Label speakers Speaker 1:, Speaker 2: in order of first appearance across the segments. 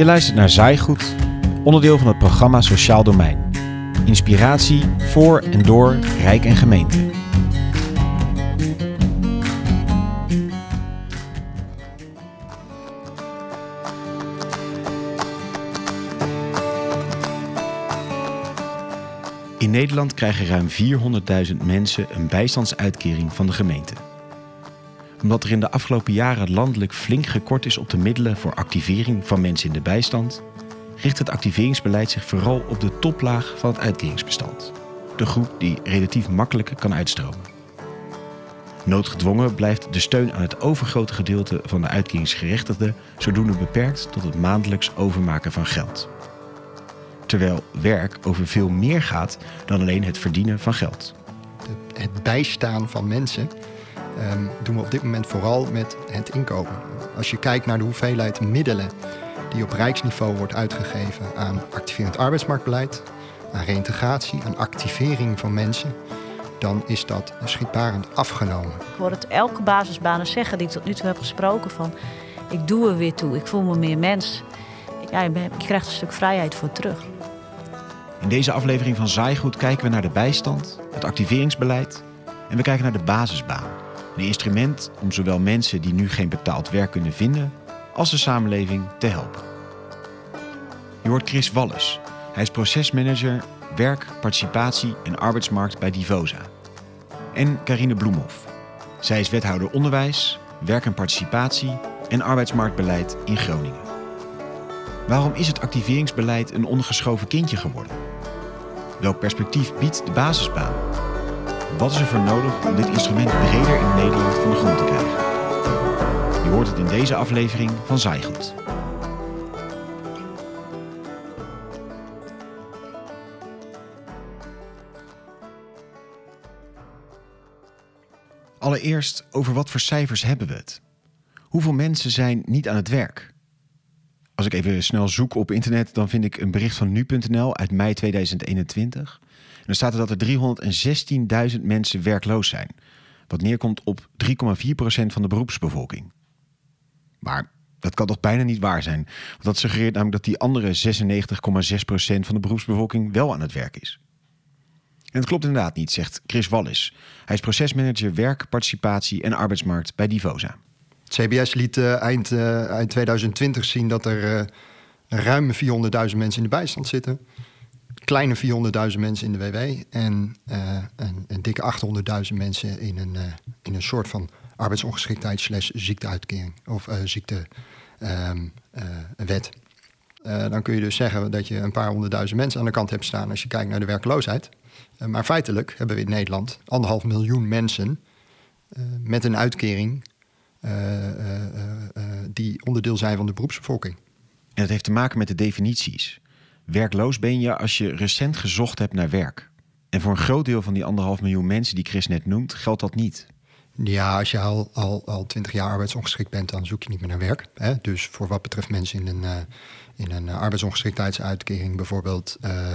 Speaker 1: Je luistert naar Zaaigoed, onderdeel van het programma Sociaal Domein. Inspiratie voor en door Rijk en Gemeente. In Nederland krijgen ruim 400.000 mensen een bijstandsuitkering van de gemeente. Omdat er in de afgelopen jaren landelijk flink gekort is op de middelen voor activering van mensen in de bijstand, richt het activeringsbeleid zich vooral op de toplaag van het uitkeringsbestand. De groep die relatief makkelijk kan uitstromen. Noodgedwongen blijft de steun aan het overgrote gedeelte van de uitkeringsgerechtigden zodoende beperkt tot het maandelijks overmaken van geld terwijl werk over veel meer gaat dan alleen het verdienen van geld.
Speaker 2: het bijstaan van mensen um, doen we op dit moment vooral met het inkomen. Als je kijkt naar de hoeveelheid middelen die op rijksniveau wordt uitgegeven aan activerend arbeidsmarktbeleid, aan reïntegratie, aan activering van mensen, dan is dat schietbarend afgenomen.
Speaker 3: Ik hoor het elke basisbanen zeggen die ik tot nu toe heb gesproken van ik doe er weer toe, ik voel me meer mens. Ja, je, krijgt een stuk vrijheid voor terug.
Speaker 1: In deze aflevering van Zaaigoed kijken we naar de bijstand, het activeringsbeleid en we kijken naar de basisbaan. Een instrument om zowel mensen die nu geen betaald werk kunnen vinden, als de samenleving te helpen. Je hoort Chris Wallis. Hij is procesmanager werk, participatie en arbeidsmarkt bij Divosa. En Carine Bloemhoff. Zij is wethouder onderwijs, werk en participatie en arbeidsmarktbeleid in Groningen. Waarom is het activeringsbeleid een ondergeschoven kindje geworden? Welk perspectief biedt de basisbaan? Wat is er voor nodig om dit instrument breder in Nederland van de grond te krijgen? Je hoort het in deze aflevering van Zaaigoed. Allereerst, over wat voor cijfers hebben we het? Hoeveel mensen zijn niet aan het werk? Als ik even snel zoek op internet, dan vind ik een bericht van nu.nl uit mei 2021. Dan staat er dat er 316.000 mensen werkloos zijn. Wat neerkomt op 3,4% van de beroepsbevolking. Maar dat kan toch bijna niet waar zijn? Want dat suggereert namelijk dat die andere 96,6% van de beroepsbevolking wel aan het werk is. En dat klopt inderdaad niet, zegt Chris Wallis. Hij is procesmanager werk, participatie en arbeidsmarkt bij Divosa.
Speaker 2: CBS liet uh, eind, uh, eind 2020 zien dat er uh, ruim 400.000 mensen in de bijstand zitten. Kleine 400.000 mensen in de WW. En een, een, dikke 800.000 mensen in een, in een soort van arbeidsongeschiktheid slash ziekteuitkering. Of ziektewet. Um, dan kun je dus zeggen dat je een paar honderdduizend mensen aan de kant hebt staan als je kijkt naar de werkloosheid. maar feitelijk hebben we in Nederland anderhalf miljoen mensen met een uitkering eh, eh, eh, die onderdeel zijn van de beroepsbevolking.
Speaker 1: En dat heeft te maken met de definities. Werkloos ben je als je recent gezocht hebt naar werk. En voor een groot deel van die anderhalf miljoen mensen die Chris net noemt, geldt dat niet.
Speaker 2: Ja, als je al, al, al 20 jaar arbeidsongeschikt bent, dan zoek je niet meer naar werk. Hè? Dus voor wat betreft mensen in een, uh, in een arbeidsongeschiktheidsuitkering bijvoorbeeld, uh,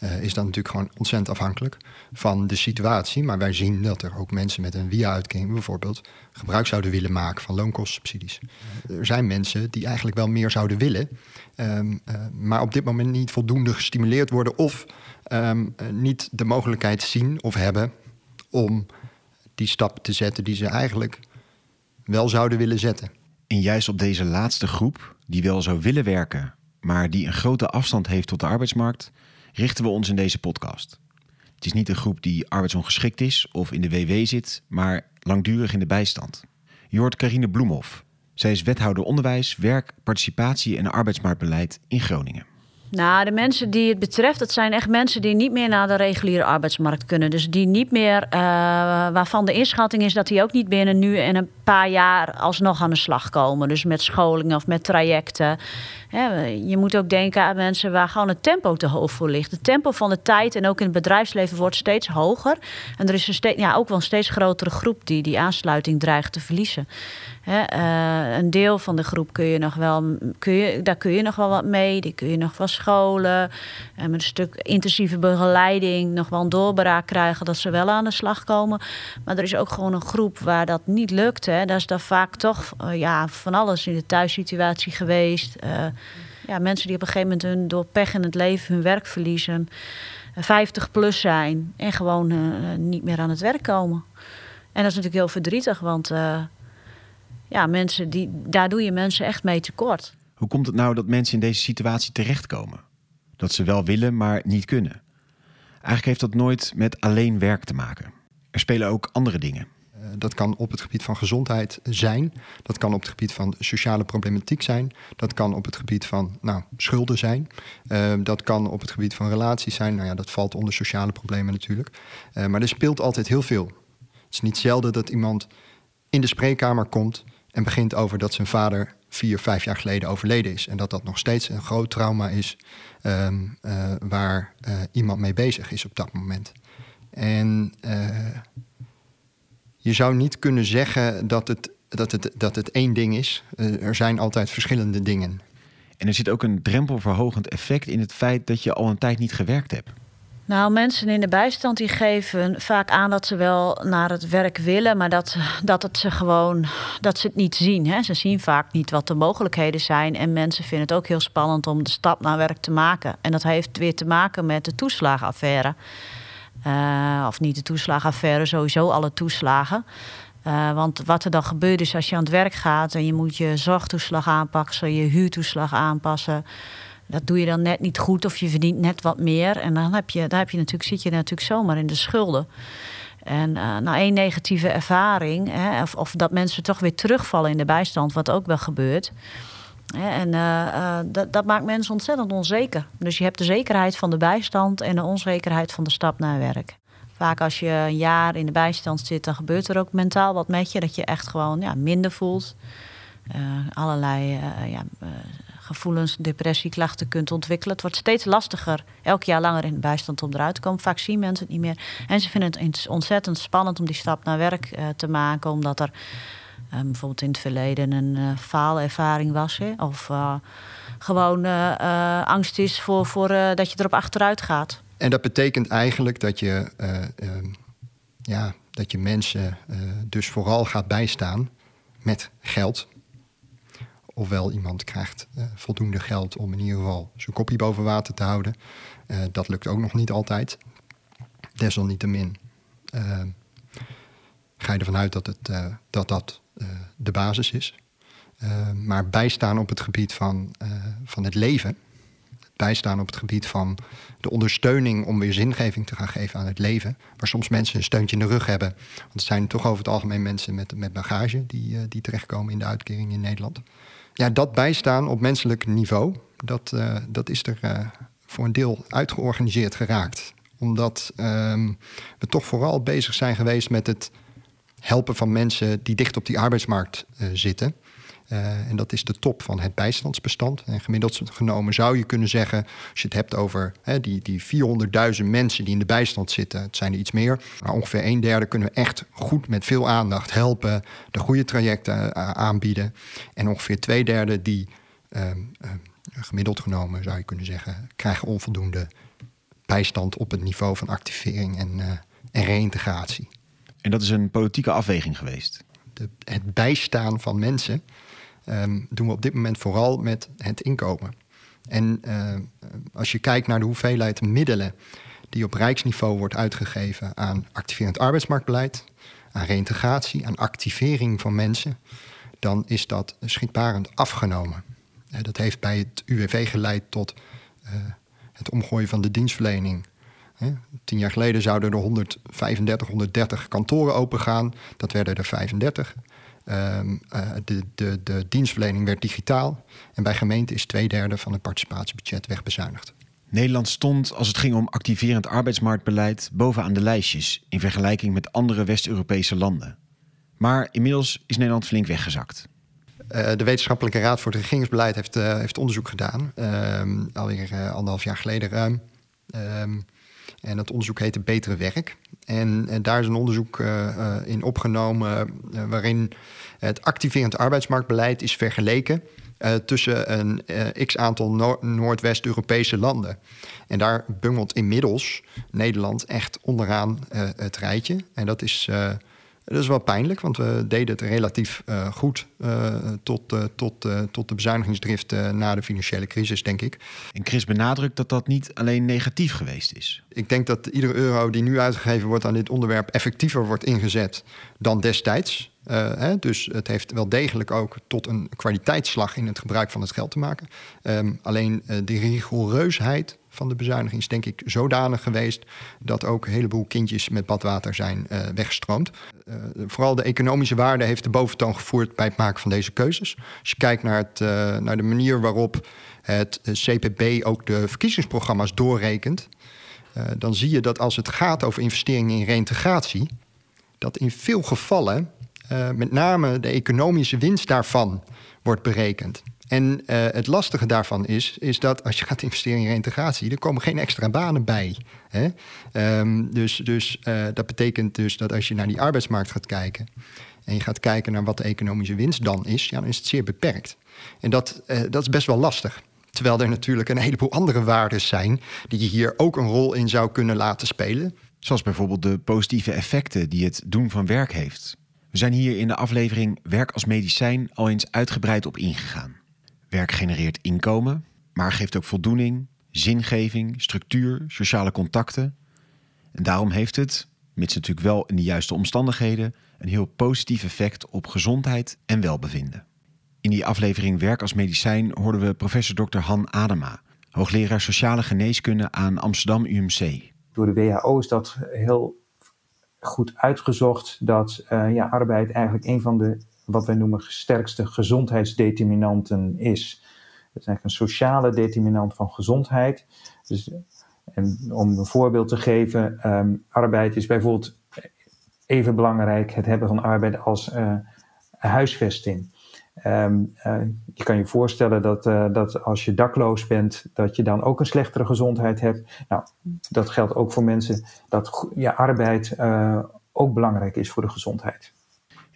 Speaker 2: uh, is dat natuurlijk gewoon ontzettend afhankelijk van de situatie. Maar wij zien dat er ook mensen met een via-uitkering bijvoorbeeld gebruik zouden willen maken van loonkostsubsidies. Er zijn mensen die eigenlijk wel meer zouden willen, um, maar op dit moment niet voldoende gestimuleerd worden of um, niet de mogelijkheid zien of hebben om die stap te zetten die ze eigenlijk wel zouden willen zetten.
Speaker 1: En juist op deze laatste groep, die wel zou willen werken, maar die een grote afstand heeft tot de arbeidsmarkt, richten we ons in deze podcast. Het is niet een groep die arbeidsongeschikt is of in de WW zit, maar langdurig in de bijstand. Je hoort Carine Bloemhoff. Zij is wethouder onderwijs, werk, participatie en arbeidsmarktbeleid in Groningen.
Speaker 3: Nou, de mensen die het betreft, dat zijn echt mensen die niet meer naar de reguliere arbeidsmarkt kunnen. Dus die niet meer, uh, waarvan de inschatting is dat die ook niet binnen nu en een paar jaar alsnog aan de slag komen. Dus met scholingen of met trajecten. je moet ook denken aan mensen waar gewoon het tempo te hoog voor ligt. Het tempo van de tijd en ook in het bedrijfsleven wordt steeds hoger. En er is een steeds, ja, ook wel een steeds grotere groep die die aansluiting dreigt te verliezen. Uh, een deel van de groep kun je nog wel, kun je, daar kun je nog wel wat mee. Die kun je nog wel scholen. En met een stuk intensieve begeleiding nog wel een doorbraak krijgen dat ze wel aan de slag komen. Maar er is ook gewoon een groep waar dat niet lukt. Hè. Daar is daar vaak toch uh, ja, van alles in de thuissituatie geweest. Uh, ja, mensen die op een gegeven moment hun, door pech in het leven hun werk verliezen, 50 plus zijn en gewoon niet meer aan het werk komen. En dat is natuurlijk heel verdrietig, want ja, mensen die, daar doe je mensen echt mee tekort.
Speaker 1: Hoe komt het nou dat mensen in deze situatie terechtkomen? Dat ze wel willen, maar niet kunnen. Eigenlijk heeft dat nooit met alleen werk te maken. Er spelen ook andere dingen.
Speaker 2: Eh, dat kan op het gebied van gezondheid zijn. Dat kan op het gebied van sociale problematiek zijn. Dat kan op het gebied van nou, schulden zijn. Uh, dat kan op het gebied van relaties zijn. Nou ja, dat valt onder sociale problemen natuurlijk. Uh, maar er speelt altijd heel veel. Het is niet zelden dat iemand in de spreekkamer komt en begint over dat zijn vader vier, vijf jaar geleden overleden is. En dat dat nog steeds een groot trauma is um, uh, waar uh, iemand mee bezig is op dat moment. En uh, je zou niet kunnen zeggen dat het, dat het, dat het één ding is. er zijn altijd verschillende dingen.
Speaker 1: En er zit ook een drempelverhogend effect in het feit dat je al een tijd niet gewerkt hebt.
Speaker 3: Nou, mensen in de bijstand die geven vaak aan dat ze wel naar het werk willen, maar dat, dat het ze gewoon dat ze het niet zien. Hè. Ze zien vaak niet wat de mogelijkheden zijn. En mensen vinden het ook heel spannend om de stap naar werk te maken. En dat heeft weer te maken met de toeslagenaffaire. Uh, of niet de toeslagenaffaire, sowieso alle toeslagen. Uh, want wat er dan gebeurt is als je aan het werk gaat en je moet je zorgtoeslag aanpassen, je huurtoeslag aanpassen dat doe je dan net niet goed of je verdient net wat meer. En dan heb je, daar heb je natuurlijk, zit je natuurlijk zomaar in de schulden. En uh, nou, één negatieve ervaring, hè, of, of, dat mensen toch weer terugvallen in de bijstand, wat ook wel gebeurt. En uh, uh, dat, dat, maakt mensen ontzettend onzeker. Dus je hebt de zekerheid van de bijstand en de onzekerheid van de stap naar werk. Vaak als je een jaar in de bijstand zit, dan gebeurt er ook mentaal wat met je. Dat je echt gewoon ja, minder voelt. allerlei ja, gevoelens, depressieklachten kunt ontwikkelen. Het wordt steeds lastiger, elk jaar langer in de bijstand om eruit te komen. Vaak zien mensen het niet meer. En ze vinden het ontzettend spannend om die stap naar werk uh, te maken, omdat er uh, bijvoorbeeld in het verleden een uh, faalervaring was. Of gewoon angst is voor, voor dat je erop achteruit gaat.
Speaker 2: En dat betekent eigenlijk dat je, ja, dat je mensen dus vooral gaat bijstaan met geld ofwel iemand krijgt uh, voldoende geld om in ieder geval zijn kopje boven water te houden. Uh, dat lukt ook nog niet altijd. Desalniettemin uh, ga je ervan uit dat het, dat, dat de basis is. maar bijstaan op het gebied van, van het leven, bijstaan op het gebied van de ondersteuning om weer zingeving te gaan geven aan het leven. Waar soms mensen een steuntje in de rug hebben. Want het zijn toch over het algemeen mensen met, met bagage die, die terechtkomen in de uitkering in Nederland ja, dat bijstaan op menselijk niveau, dat, uh, dat is er uh, voor een deel uitgeorganiseerd geraakt. Omdat um, we toch vooral bezig zijn geweest met het helpen van mensen die dicht op die arbeidsmarkt uh, zitten. Uh, en dat is de top van het bijstandsbestand. En gemiddeld genomen zou je kunnen zeggen, als je het hebt over hè, die, die 400.000 mensen die in de bijstand zitten, het zijn er iets meer, maar ongeveer een derde kunnen we echt goed met veel aandacht helpen, de goede trajecten uh, aanbieden. En ongeveer twee derde die uh, gemiddeld genomen zou je kunnen zeggen, krijgen onvoldoende bijstand op het niveau van activering en, en reïntegratie.
Speaker 1: En dat is een politieke afweging geweest?
Speaker 2: De, het bijstaan van mensen um, doen we op dit moment vooral met het inkomen. En uh, als je kijkt naar de hoeveelheid middelen die op rijksniveau wordt uitgegeven aan activerend arbeidsmarktbeleid, aan reïntegratie, aan activering van mensen, dan is dat schrikbarend afgenomen. Uh, dat heeft bij het UWV geleid tot uh, het omgooien van de dienstverlening. Tien jaar geleden zouden er 135, 130 kantoren opengaan. Dat werden er 35. Um, uh, de, de, de dienstverlening werd digitaal. En bij gemeenten is twee derde van het participatiebudget wegbezuinigd.
Speaker 1: Nederland stond, als het ging om activerend arbeidsmarktbeleid, bovenaan de lijstjes in vergelijking met andere West-Europese landen. Maar inmiddels is Nederland flink weggezakt.
Speaker 2: Uh, de Wetenschappelijke Raad voor het Regeringsbeleid heeft, uh, heeft onderzoek gedaan, uh, alweer anderhalf jaar geleden ruim. Ehm, en dat onderzoek heette Betere Werk. En, en daar is een onderzoek uh, in opgenomen waarin het activerend arbeidsmarktbeleid is vergeleken tussen een x aantal no Noordwest-Europese landen. En daar bungelt inmiddels Nederland echt onderaan het rijtje. En dat is Dat is wel pijnlijk, want we deden het relatief uh, goed uh, tot, uh, tot, tot de bezuinigingsdrift na de financiële crisis, denk ik.
Speaker 1: En Chris benadrukt dat dat niet alleen negatief geweest is.
Speaker 2: Ik denk dat iedere euro die nu uitgegeven wordt aan dit onderwerp effectiever wordt ingezet dan destijds. Hè, dus het heeft wel degelijk ook tot een kwaliteitsslag in het gebruik van het geld te maken. Um, alleen de rigoureusheid van de bezuiniging is denk ik zodanig geweest dat ook een heleboel kindjes met badwater zijn uh, weggestroomd. Uh, vooral de economische waarde heeft de boventoon gevoerd bij het maken van deze keuzes. Als je kijkt naar, het, uh, naar de manier waarop het CPB ook de verkiezingsprogramma's doorrekent, dan zie je dat als het gaat over investeringen in reintegratie, dat in veel gevallen met name de economische winst daarvan wordt berekend. En uh, het lastige daarvan is, is dat als je gaat investeren in reintegratie, er komen geen extra banen bij. Hè? Um, dus dus uh, dat betekent dus dat als je naar die arbeidsmarkt gaat kijken en je gaat kijken naar wat de economische winst dan is, ja, dan is het zeer beperkt. En dat, uh, dat is best wel lastig. Terwijl er natuurlijk een heleboel andere waarden zijn die je hier ook een rol in zou kunnen laten spelen.
Speaker 1: Zoals bijvoorbeeld de positieve effecten die het doen van werk heeft. We zijn hier in de aflevering Werk als medicijn al eens uitgebreid op ingegaan. Werk genereert inkomen, maar geeft ook voldoening, zingeving, structuur, sociale contacten. En daarom heeft het, mits natuurlijk wel in de juiste omstandigheden, een heel positief effect op gezondheid en welbevinden. In die aflevering Werk als medicijn hoorden we professor Dr. Han Adema, hoogleraar sociale geneeskunde aan Amsterdam UMC.
Speaker 4: Door de WHO is dat heel goed uitgezocht dat uh, ja, arbeid eigenlijk een van de wat wij noemen sterkste gezondheidsdeterminanten is. Het is eigenlijk een sociale determinant van gezondheid. Dus, en om een voorbeeld te geven, um, arbeid is bijvoorbeeld even belangrijk, het hebben van arbeid als uh, huisvesting. Um, uh, je kan je voorstellen dat, uh, dat als je dakloos bent, dat je dan ook een slechtere gezondheid hebt. Nou, dat geldt ook voor mensen dat je arbeid ook belangrijk is voor de gezondheid.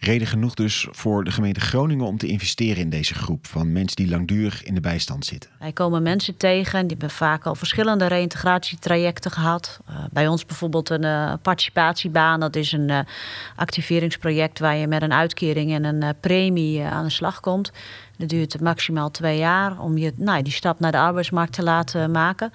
Speaker 1: Reden genoeg dus voor de gemeente Groningen om te investeren in deze groep van mensen die langdurig in de bijstand zitten.
Speaker 3: Wij komen mensen tegen, die hebben vaak al verschillende reïntegratietrajecten gehad. Uh, bij ons bijvoorbeeld een uh, participatiebaan, dat is een uh, activeringsproject waar je met een uitkering en een premie aan de slag komt. Dat duurt maximaal twee jaar om je nou, die stap naar de arbeidsmarkt te laten maken.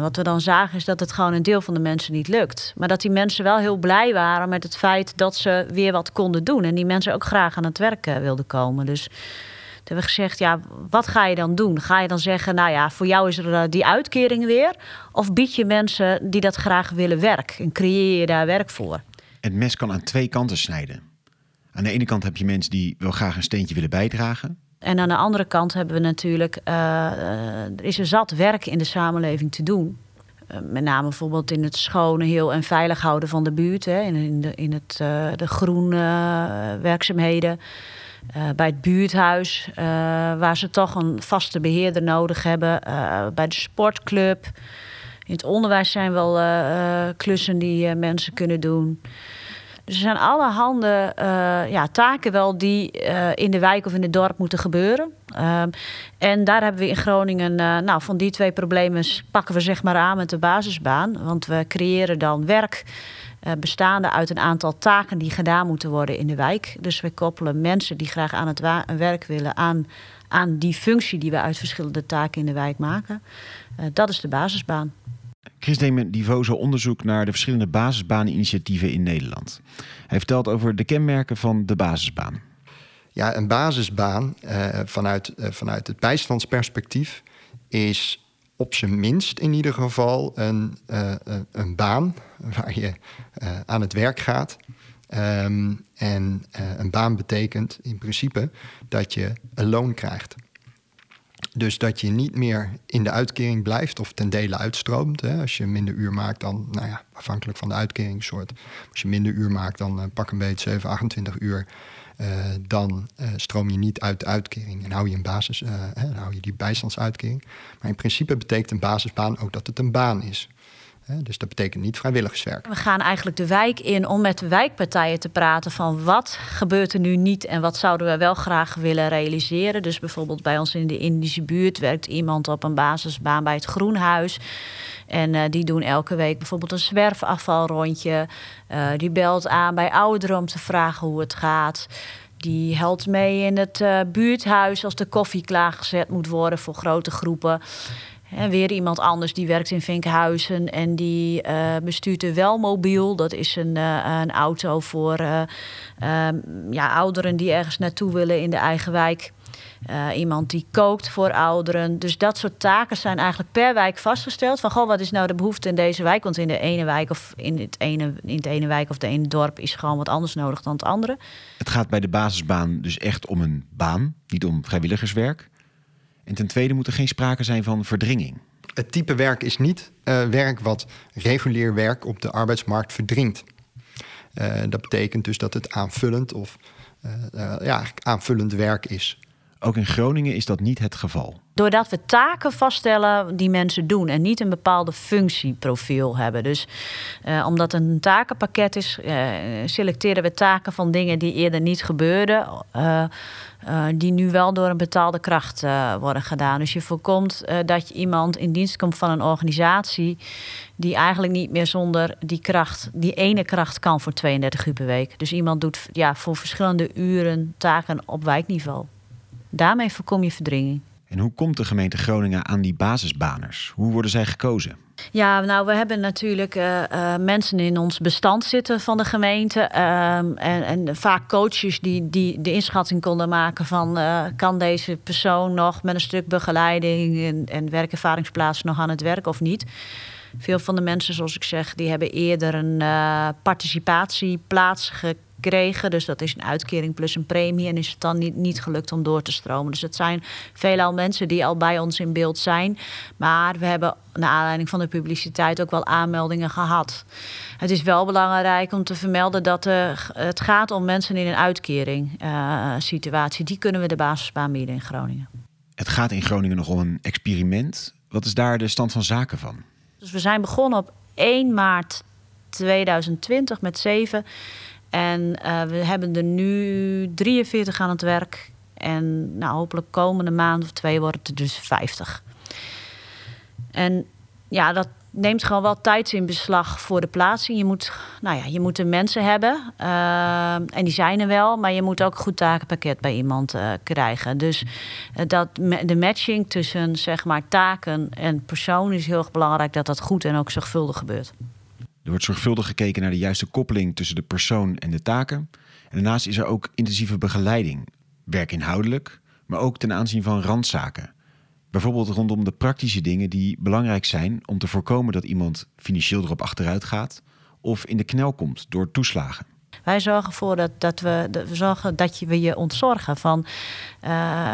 Speaker 3: Wat we dan zagen is dat het gewoon een deel van de mensen niet lukt. Maar dat die mensen wel heel blij waren met het feit dat ze weer wat konden doen. En die mensen ook graag aan het werk wilden komen. Dus toen hebben we gezegd, ja, wat ga je dan doen? Ga je dan zeggen, nou ja, voor jou is er uh, die uitkering weer? Of bied je mensen die dat graag willen werk? En creëer je daar werk voor?
Speaker 1: Het mes kan aan twee kanten snijden. Aan de ene kant heb je mensen die wel graag een steentje willen bijdragen.
Speaker 3: En aan de andere kant hebben we natuurlijk, uh, er is er zat werk in de samenleving te doen. Uh, met name bijvoorbeeld in het schone, heel en veilig houden van de buurt. Hè, in, de, in het, de groene werkzaamheden. bij het buurthuis, waar ze toch een vaste beheerder nodig hebben. bij de sportclub. In het onderwijs zijn wel klussen die mensen kunnen doen. Dus er zijn allerhande uh, ja, taken wel die uh, in de wijk of in het dorp moeten gebeuren. Uh, en daar hebben we in Groningen, uh, nou, van die twee problemen pakken we zeg maar aan met de basisbaan. Want we creëren dan werk bestaande uit een aantal taken die gedaan moeten worden in de wijk. Dus we koppelen mensen die graag aan het werk willen aan, aan die functie die we uit verschillende taken in de wijk maken. dat is de basisbaan.
Speaker 1: Chris deed Divoso onderzoek naar de verschillende basisbaneninitiatieven in Nederland. Hij vertelt over de kenmerken van de basisbaan.
Speaker 2: Ja, een basisbaan uh, vanuit, uh, vanuit het bijstandsperspectief is op zijn minst in ieder geval een, uh, een baan waar je aan het werk gaat. Um, en een baan betekent in principe dat je een loon krijgt. Dus dat je niet meer in de uitkering blijft of ten dele uitstroomt. Hè. Als je minder uur maakt, dan, nou ja, afhankelijk van de uitkeringssoort. Als je minder uur maakt, dan uh, pak een beetje 7, 28 uur. Uh, dan uh, stroom je niet uit de uitkering en hou je een basis, hè, hou je die bijstandsuitkering. Maar in principe betekent een basisbaan ook dat het een baan is. Dus dat betekent niet vrijwilligerswerk.
Speaker 3: We gaan eigenlijk de wijk in om met de wijkpartijen te praten van wat gebeurt er nu niet en wat zouden we wel graag willen realiseren. Dus bijvoorbeeld bij ons in de Indische buurt werkt iemand op een basisbaan bij het Groenhuis. En uh, die doen elke week bijvoorbeeld een zwerfafvalrondje. Uh, die belt aan bij ouderen om te vragen hoe het gaat. Die helpt mee in het uh, buurthuis als de koffie klaargezet moet worden voor grote groepen. En weer iemand anders die werkt in Vinkhuizen en die uh, bestuurt de Welmobiel. Dat is een, uh, een auto voor uh, ja, ouderen die ergens naartoe willen in de eigen wijk. iemand die kookt voor ouderen. Dus dat soort taken zijn eigenlijk per wijk vastgesteld. Van goh, wat is nou de behoefte in deze wijk? Want in de ene wijk of in het ene, in het ene wijk of de ene dorp is gewoon wat anders nodig dan het andere.
Speaker 1: Het gaat bij de basisbaan dus echt om een baan, niet om vrijwilligerswerk. En ten tweede moet er geen sprake zijn van verdringing.
Speaker 2: Het type werk is niet uh, werk wat regulier werk op de arbeidsmarkt verdringt. Uh, dat betekent dus dat het aanvullend of uh, ja, aanvullend werk is.
Speaker 1: Ook in Groningen is dat niet het geval.
Speaker 3: Doordat we taken vaststellen die mensen doen en niet een bepaalde functieprofiel hebben. Dus uh, omdat het een takenpakket is, uh, selecteren we taken van dingen die eerder niet gebeurden. Uh, die nu wel door een betaalde kracht worden gedaan. Dus je voorkomt dat je iemand in dienst komt van een organisatie die eigenlijk niet meer zonder die kracht, die ene kracht kan voor 32 uur per week. Dus iemand doet ja, voor verschillende uren taken op wijkniveau. Daarmee voorkom je verdringing.
Speaker 1: En hoe komt de gemeente Groningen aan die basisbaners? Hoe worden zij gekozen?
Speaker 3: Ja, nou, we hebben natuurlijk uh, uh, mensen in ons bestand zitten van de gemeente. Uh, en, en, vaak coaches die, die de inschatting konden maken van... Uh, kan deze persoon nog met een stuk begeleiding en, en werkervaringsplaats nog aan het werk of niet? Veel van de mensen, zoals ik zeg, die hebben eerder een participatieplaats gekregen Dus dat is een uitkering plus een premie. En is het dan niet, niet gelukt om door te stromen. Dus het zijn veelal mensen die al bij ons in beeld zijn. Maar we hebben naar aanleiding van de publiciteit ook wel aanmeldingen gehad. Het is wel belangrijk om te vermelden dat uh, het gaat om mensen in een uitkering uh, situatie. Die kunnen we de basisbaan bieden in Groningen.
Speaker 1: Het gaat in Groningen nog om een experiment. Wat is daar de stand van zaken van?
Speaker 3: Dus we zijn begonnen op 1 maart 2020 met zeven. En uh, we hebben er nu 43 aan het werk. En nou, hopelijk komende maand of twee wordt het er dus 50. En ja, dat neemt gewoon wel tijd in beslag voor de plaatsing. Je moet, nou ja, je moet de mensen hebben. Uh, en die zijn er wel. Maar je moet ook een goed takenpakket bij iemand uh, krijgen. Dus dat, de matching tussen zeg maar, taken en persoon is heel erg belangrijk. Dat dat goed en ook zorgvuldig gebeurt.
Speaker 1: Er wordt zorgvuldig gekeken naar de juiste koppeling tussen de persoon en de taken. En daarnaast is er ook intensieve begeleiding, werkinhoudelijk, maar ook ten aanzien van randzaken. Bijvoorbeeld rondom de praktische dingen die belangrijk zijn om te voorkomen dat iemand financieel erop achteruit gaat of in de knel komt door toeslagen.
Speaker 3: Wij zorgen ervoor dat, dat we, zorgen dat je, we je ontzorgen van uh,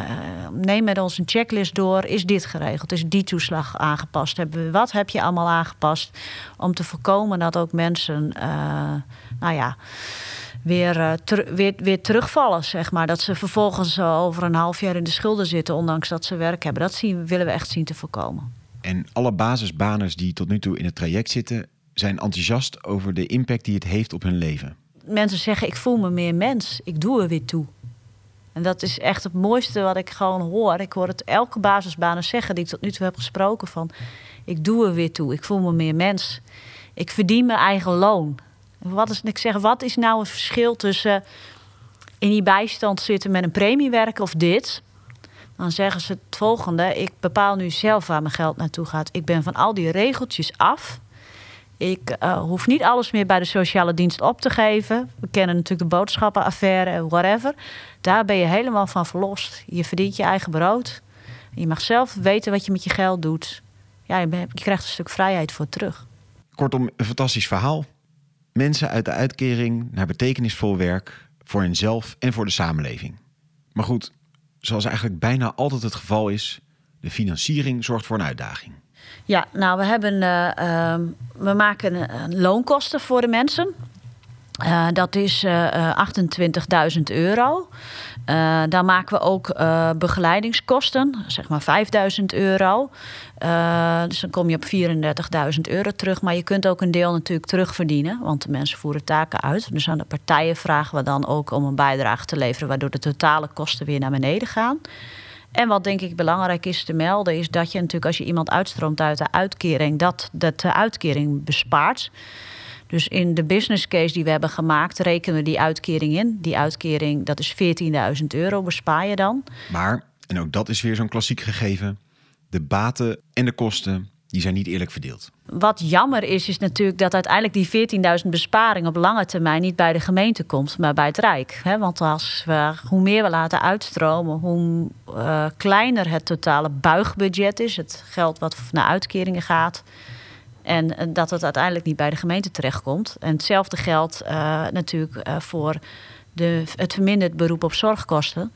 Speaker 3: neem met ons een checklist door. Is dit geregeld? Is die toeslag aangepast? Hebben we, wat heb je allemaal aangepast om te voorkomen dat ook mensen, uh, nou ja weer, ter, weer, weer terugvallen, zeg maar. Dat ze vervolgens over een half jaar in de schulden zitten, ondanks dat ze werk hebben. Dat zien, willen we echt zien te voorkomen.
Speaker 1: En alle basisbaners die tot nu toe in het traject zitten, zijn enthousiast over de impact die het heeft op hun leven
Speaker 3: mensen zeggen: Ik voel me meer mens, ik doe er weer toe. En dat is echt het mooiste wat ik gewoon hoor. Ik hoor het elke basisbanen zeggen die ik tot nu toe heb gesproken: van ik doe er weer toe, ik voel me meer mens. Ik verdien mijn eigen loon. Wat is, ik zeg, wat is nou het verschil tussen in die bijstand zitten met een premie werken of dit? Dan zeggen ze het volgende: ik bepaal nu zelf waar mijn geld naartoe gaat. Ik ben van al die regeltjes af. Ik uh, hoef niet alles meer bij de sociale dienst op te geven. We kennen natuurlijk de boodschappenaffaire, whatever. Daar ben je helemaal van verlost. Je verdient je eigen brood. Je mag zelf weten wat je met je geld doet. Ja, je, je krijgt een stuk vrijheid voor terug.
Speaker 1: Kortom, een fantastisch verhaal. Mensen uit de uitkering naar betekenisvol werk voor henzelf en voor de samenleving. Maar goed, zoals eigenlijk bijna altijd het geval is, de financiering zorgt voor een uitdaging.
Speaker 3: Ja, nou, we hebben. Uh, uh, we maken loonkosten voor de mensen. Uh, dat is uh, 28.000 euro. Uh, daar maken we ook begeleidingskosten, zeg maar 5000 euro. Dus dan kom je op 34.000 euro terug. Maar je kunt ook een deel natuurlijk terugverdienen, want de mensen voeren taken uit. Dus aan de partijen vragen we dan ook om een bijdrage te leveren, waardoor de totale kosten weer naar beneden gaan. En wat denk ik belangrijk is te melden, is dat je natuurlijk als je iemand uitstroomt uit de uitkering, dat de uitkering bespaart. Dus in de business case die we hebben gemaakt, rekenen we die uitkering in. Die uitkering, dat is 14.000 euro, bespaar je dan.
Speaker 1: Maar, en ook dat is weer zo'n klassiek gegeven, de baten en de kosten, die zijn niet eerlijk verdeeld.
Speaker 3: Wat jammer is, is natuurlijk dat uiteindelijk die 14.000 besparing op lange termijn niet bij de gemeente komt, maar bij het Rijk. Want als we, hoe meer we laten uitstromen, hoe uh, kleiner het totale buigbudget is, het geld wat naar uitkeringen gaat. En dat het uiteindelijk niet bij de gemeente terechtkomt. En hetzelfde geldt uh, natuurlijk uh, voor de, het verminderd beroep op zorgkosten.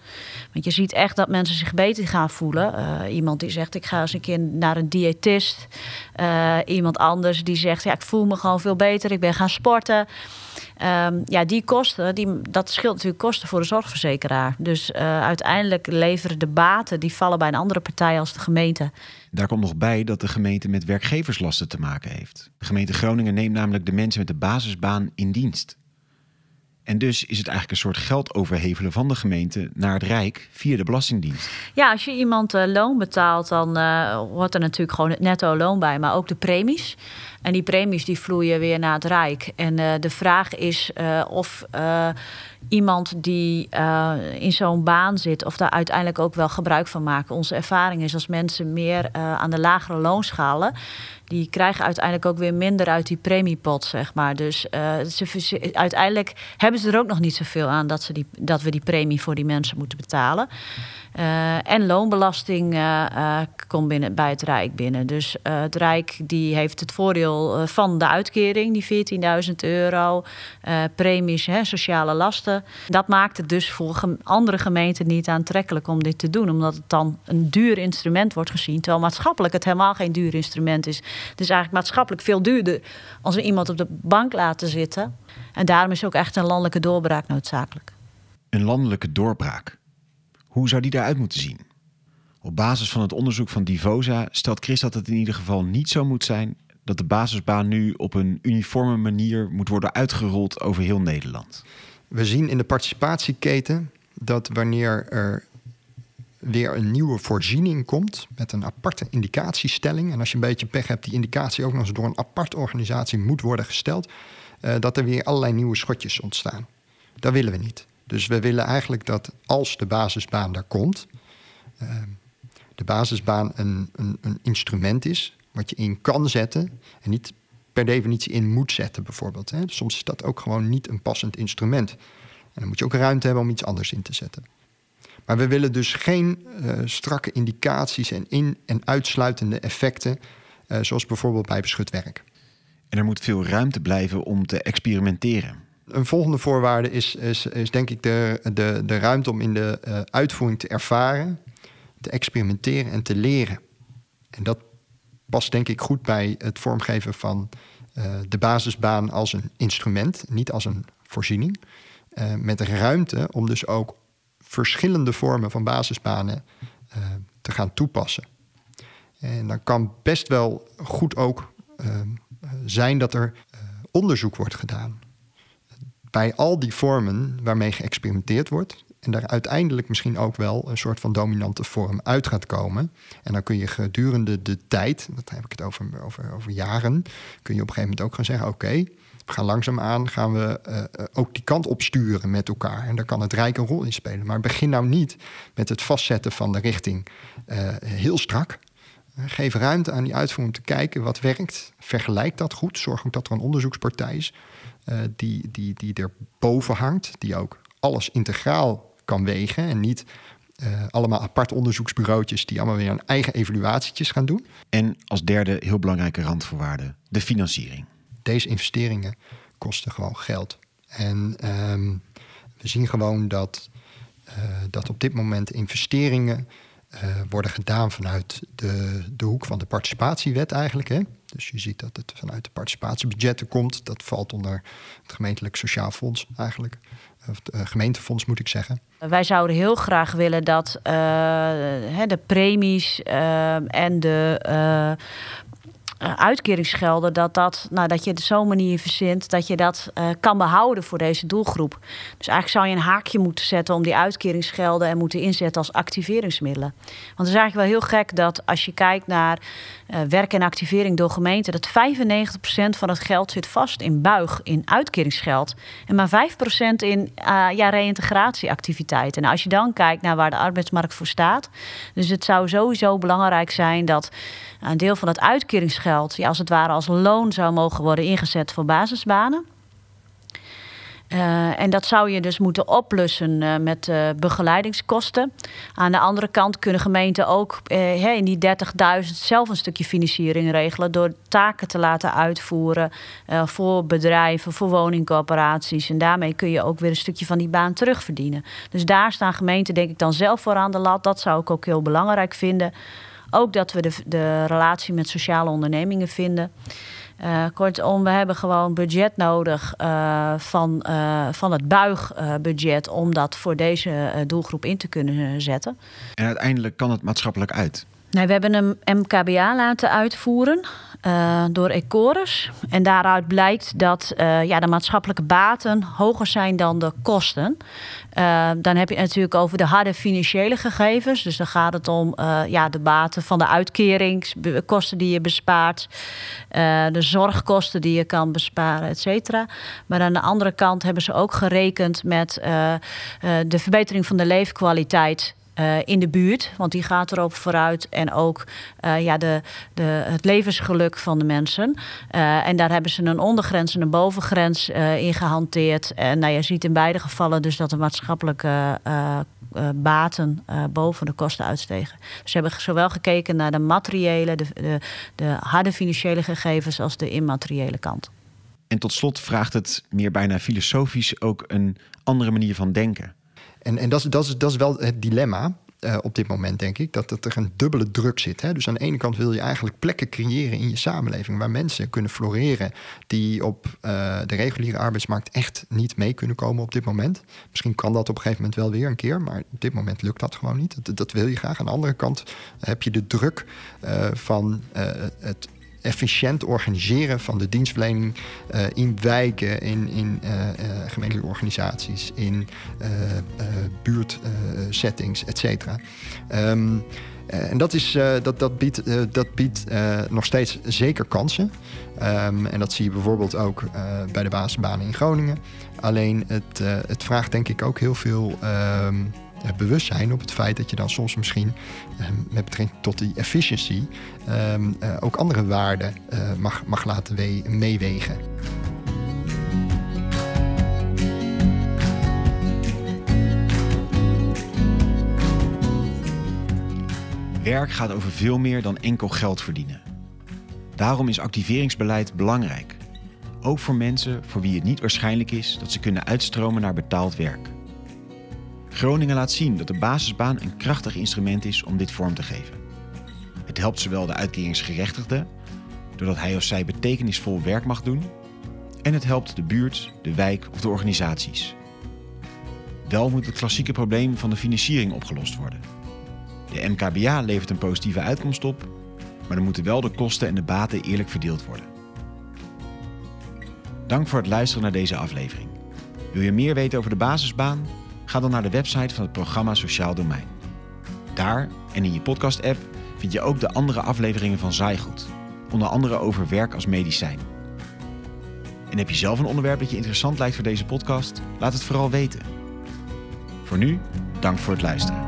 Speaker 3: Want je ziet echt dat mensen zich beter gaan voelen. Uh, iemand die zegt, ik ga eens een keer naar een diëtist. iemand anders die zegt, ja, ik voel me gewoon veel beter. Ik ben gaan sporten. Um, ja, die kosten, die, dat scheelt natuurlijk kosten voor de zorgverzekeraar. Dus uiteindelijk leveren de baten, die vallen bij een andere partij als de gemeente.
Speaker 1: Daar komt nog bij dat de gemeente met werkgeverslasten te maken heeft. De gemeente Groningen neemt namelijk de mensen met de basisbaan in dienst. En dus is het eigenlijk een soort geld overhevelen van de gemeente naar het Rijk via de Belastingdienst.
Speaker 3: Ja, als je iemand uh, loon betaalt, dan uh, hoort er natuurlijk gewoon het netto loon bij, maar ook de premies. En die premies die vloeien weer naar het Rijk. En uh, de vraag is of iemand die in zo'n baan zit, of daar uiteindelijk ook wel gebruik van maken. Onze ervaring is als mensen meer aan de lagere loonschalen, die krijgen uiteindelijk ook weer minder uit die premiepot, zeg maar. Dus ze, uiteindelijk hebben ze er ook nog niet zoveel aan dat, ze die, dat we die premie voor die mensen moeten betalen. Uh, en loonbelasting uh, komt binnen, bij het Rijk binnen. Dus het Rijk die heeft het voordeel van de uitkering, die 14.000 euro, premies, hè, sociale lasten. Dat maakt het dus voor andere gemeenten niet aantrekkelijk om dit te doen, omdat het dan een duur instrument wordt gezien, terwijl maatschappelijk het helemaal geen duur instrument is. Het is eigenlijk maatschappelijk veel duurder als we iemand op de bank laten zitten. En daarom is ook echt een landelijke doorbraak noodzakelijk.
Speaker 1: Een landelijke doorbraak. Hoe zou die daaruit moeten zien? Op basis van het onderzoek van Divosa stelt Chris dat het in ieder geval niet zo moet zijn dat de basisbaan nu op een uniforme manier moet worden uitgerold over heel Nederland.
Speaker 2: We zien in de participatieketen dat wanneer er weer een nieuwe voorziening komt met een aparte indicatiestelling. En als je een beetje pech hebt, die indicatie ook nog eens door een aparte organisatie moet worden gesteld. Uh, dat er weer allerlei nieuwe schotjes ontstaan. Dat willen we niet. Dus we willen eigenlijk dat als de basisbaan daar komt, uh, de basisbaan een, een, een, instrument is wat je in kan zetten en niet per definitie in moet zetten, bijvoorbeeld. Hè. Soms is dat ook gewoon niet een passend instrument. En dan moet je ook ruimte hebben om iets anders in te zetten. Maar we willen dus geen uh, strakke indicaties en in- en uitsluitende effecten, uh, zoals bijvoorbeeld bij beschut werk.
Speaker 1: En er moet veel ruimte blijven om te experimenteren.
Speaker 2: Een volgende voorwaarde is, is, is denk ik de, de, de ruimte om in de uh, uitvoering te ervaren, te experimenteren en te leren. En dat past denk ik goed bij het vormgeven van de basisbaan als een instrument, niet als een voorziening. met ruimte om dus ook verschillende vormen van basisbanen uh, te gaan toepassen. En dan kan best wel goed ook uh, zijn dat er uh, onderzoek wordt gedaan. Bij al die vormen waarmee geëxperimenteerd wordt. En daar uiteindelijk misschien ook wel een soort van dominante vorm uit gaat komen. En dan kun je gedurende de tijd, dat heb ik het over, over, over jaren, kun je op een gegeven moment ook gaan zeggen: oké, we gaan langzaamaan gaan we uh, ook die kant opsturen met elkaar. En daar kan het Rijk een rol in spelen. Maar begin nou niet met het vastzetten van de richting uh, heel strak. Geef ruimte aan die uitvoering om te kijken wat werkt. Vergelijk dat goed. Zorg ook dat er een onderzoekspartij is die, die, die er boven hangt. Die ook alles integraal kan wegen. En niet uh, allemaal apart onderzoeksbureautjes die allemaal weer hun eigen evaluatietjes gaan doen.
Speaker 1: En als derde heel belangrijke randvoorwaarde, de financiering
Speaker 2: deze investeringen kosten gewoon geld. En um, we zien gewoon dat, uh, dat op dit moment investeringen worden gedaan vanuit de, de hoek van de participatiewet eigenlijk. Hè? Dus je ziet dat het vanuit de participatiebudgetten komt. Dat valt onder het gemeentelijk sociaal fonds eigenlijk. Of het gemeentefonds moet ik zeggen.
Speaker 3: Wij zouden heel graag willen dat de premies en de uh, uitkeringsgelden, dat, dat, nou, dat je het zo'n manier verzint dat je dat uh, kan behouden voor deze doelgroep. Dus eigenlijk zou je een haakje moeten zetten om die uitkeringsgelden en moeten inzetten als activeringsmiddelen. Want het is eigenlijk wel heel gek dat als je kijkt naar uh, werk en activering door gemeenten, dat 95% van het geld zit vast in buig, in uitkeringsgeld. En maar 5% in ja, reïntegratieactiviteiten. En als je dan kijkt naar waar de arbeidsmarkt voor staat. Dus het zou sowieso belangrijk zijn dat een deel van het uitkeringsgeld, ja, als het ware als loon zou mogen worden ingezet voor basisbanen. Uh, en dat zou je dus moeten oplossen uh, met uh, begeleidingskosten. Aan de andere kant kunnen gemeenten ook in die 30.000 zelf een stukje financiering regelen. door taken te laten uitvoeren voor bedrijven, voor woningcoöperaties. En daarmee kun je ook weer een stukje van die baan terugverdienen. Dus daar staan gemeenten, denk ik, dan zelf voor aan de lat. Dat zou ik ook heel belangrijk vinden. Ook dat we de, de relatie met sociale ondernemingen vinden. Uh, kortom, we hebben gewoon budget nodig uh, van, uh, van het buigbudget om dat voor deze doelgroep in te kunnen zetten.
Speaker 1: En uiteindelijk kan het maatschappelijk uit.
Speaker 3: Nee, we hebben een MKBA laten uitvoeren uh, door Ecorus. En daaruit blijkt dat uh, ja, de maatschappelijke baten hoger zijn dan de kosten. Uh, dan heb je natuurlijk over de harde financiële gegevens. Dus dan gaat het om ja, de baten van de uitkeringskosten die je bespaart, de zorgkosten die je kan besparen, et cetera. Maar aan de andere kant hebben ze ook gerekend met de verbetering van de leefkwaliteit uh, in de buurt. Want die gaat erop vooruit. En ook uh, ja, de, de, het levensgeluk van de mensen. Uh, en daar hebben ze een ondergrens en een bovengrens in gehanteerd. En nou, je ziet in beide gevallen dus dat de maatschappelijke baten boven de kosten uitstegen. Dus ze hebben zowel gekeken naar de materiële, de, de, de harde financiële gegevens als de immateriële kant.
Speaker 1: En tot slot vraagt het meer bijna filosofisch ook een andere manier van denken.
Speaker 2: En, en dat, is, dat, is, dat is wel het dilemma. Uh, op dit moment, denk ik, dat, er een dubbele druk zit. Hè? Dus aan de ene kant wil je eigenlijk plekken creëren in je samenleving waar mensen kunnen floreren die op uh, de reguliere arbeidsmarkt echt niet mee kunnen komen op dit moment. Misschien kan dat op een gegeven moment wel weer een keer, maar op dit moment lukt dat gewoon niet. Dat, wil je graag. Aan de andere kant heb je de druk uh, van het efficiënt organiseren van de dienstverlening uh, in wijken, in, in uh, uh, gemeentelijke organisaties, in buurtsettings, et cetera. Um, en dat, is, dat, dat biedt, dat biedt nog steeds zeker kansen. Um, en dat zie je bijvoorbeeld ook bij de basisbanen in Groningen. Alleen het, het vraagt denk ik ook heel veel um, uh, bewust zijn op het feit dat je dan soms misschien uh, met betrekking tot die efficiency um, uh, ook andere waarden mag, mag laten meewegen.
Speaker 1: Werk gaat over veel meer dan enkel geld verdienen. Daarom is activeringsbeleid belangrijk. Ook voor mensen voor wie het niet waarschijnlijk is dat ze kunnen uitstromen naar betaald werk. Groningen laat zien dat de basisbaan een krachtig instrument is om dit vorm te geven. Het helpt zowel de uitkeringsgerechtigde, doordat hij of zij betekenisvol werk mag doen, en het helpt de buurt, de wijk of de organisaties. Wel moet het klassieke probleem van de financiering opgelost worden. De MKBA levert een positieve uitkomst op, maar dan moeten wel de kosten en de baten eerlijk verdeeld worden. Dank voor het luisteren naar deze aflevering. Wil je meer weten over de basisbaan? Ga dan naar de website van het programma Sociaal Domein. Daar en in je podcast-app vind je ook de andere afleveringen van Zaaigoed, onder andere over werk als medicijn. En heb je zelf een onderwerp dat je interessant lijkt voor deze podcast? Laat het vooral weten. Voor nu, dank voor het luisteren.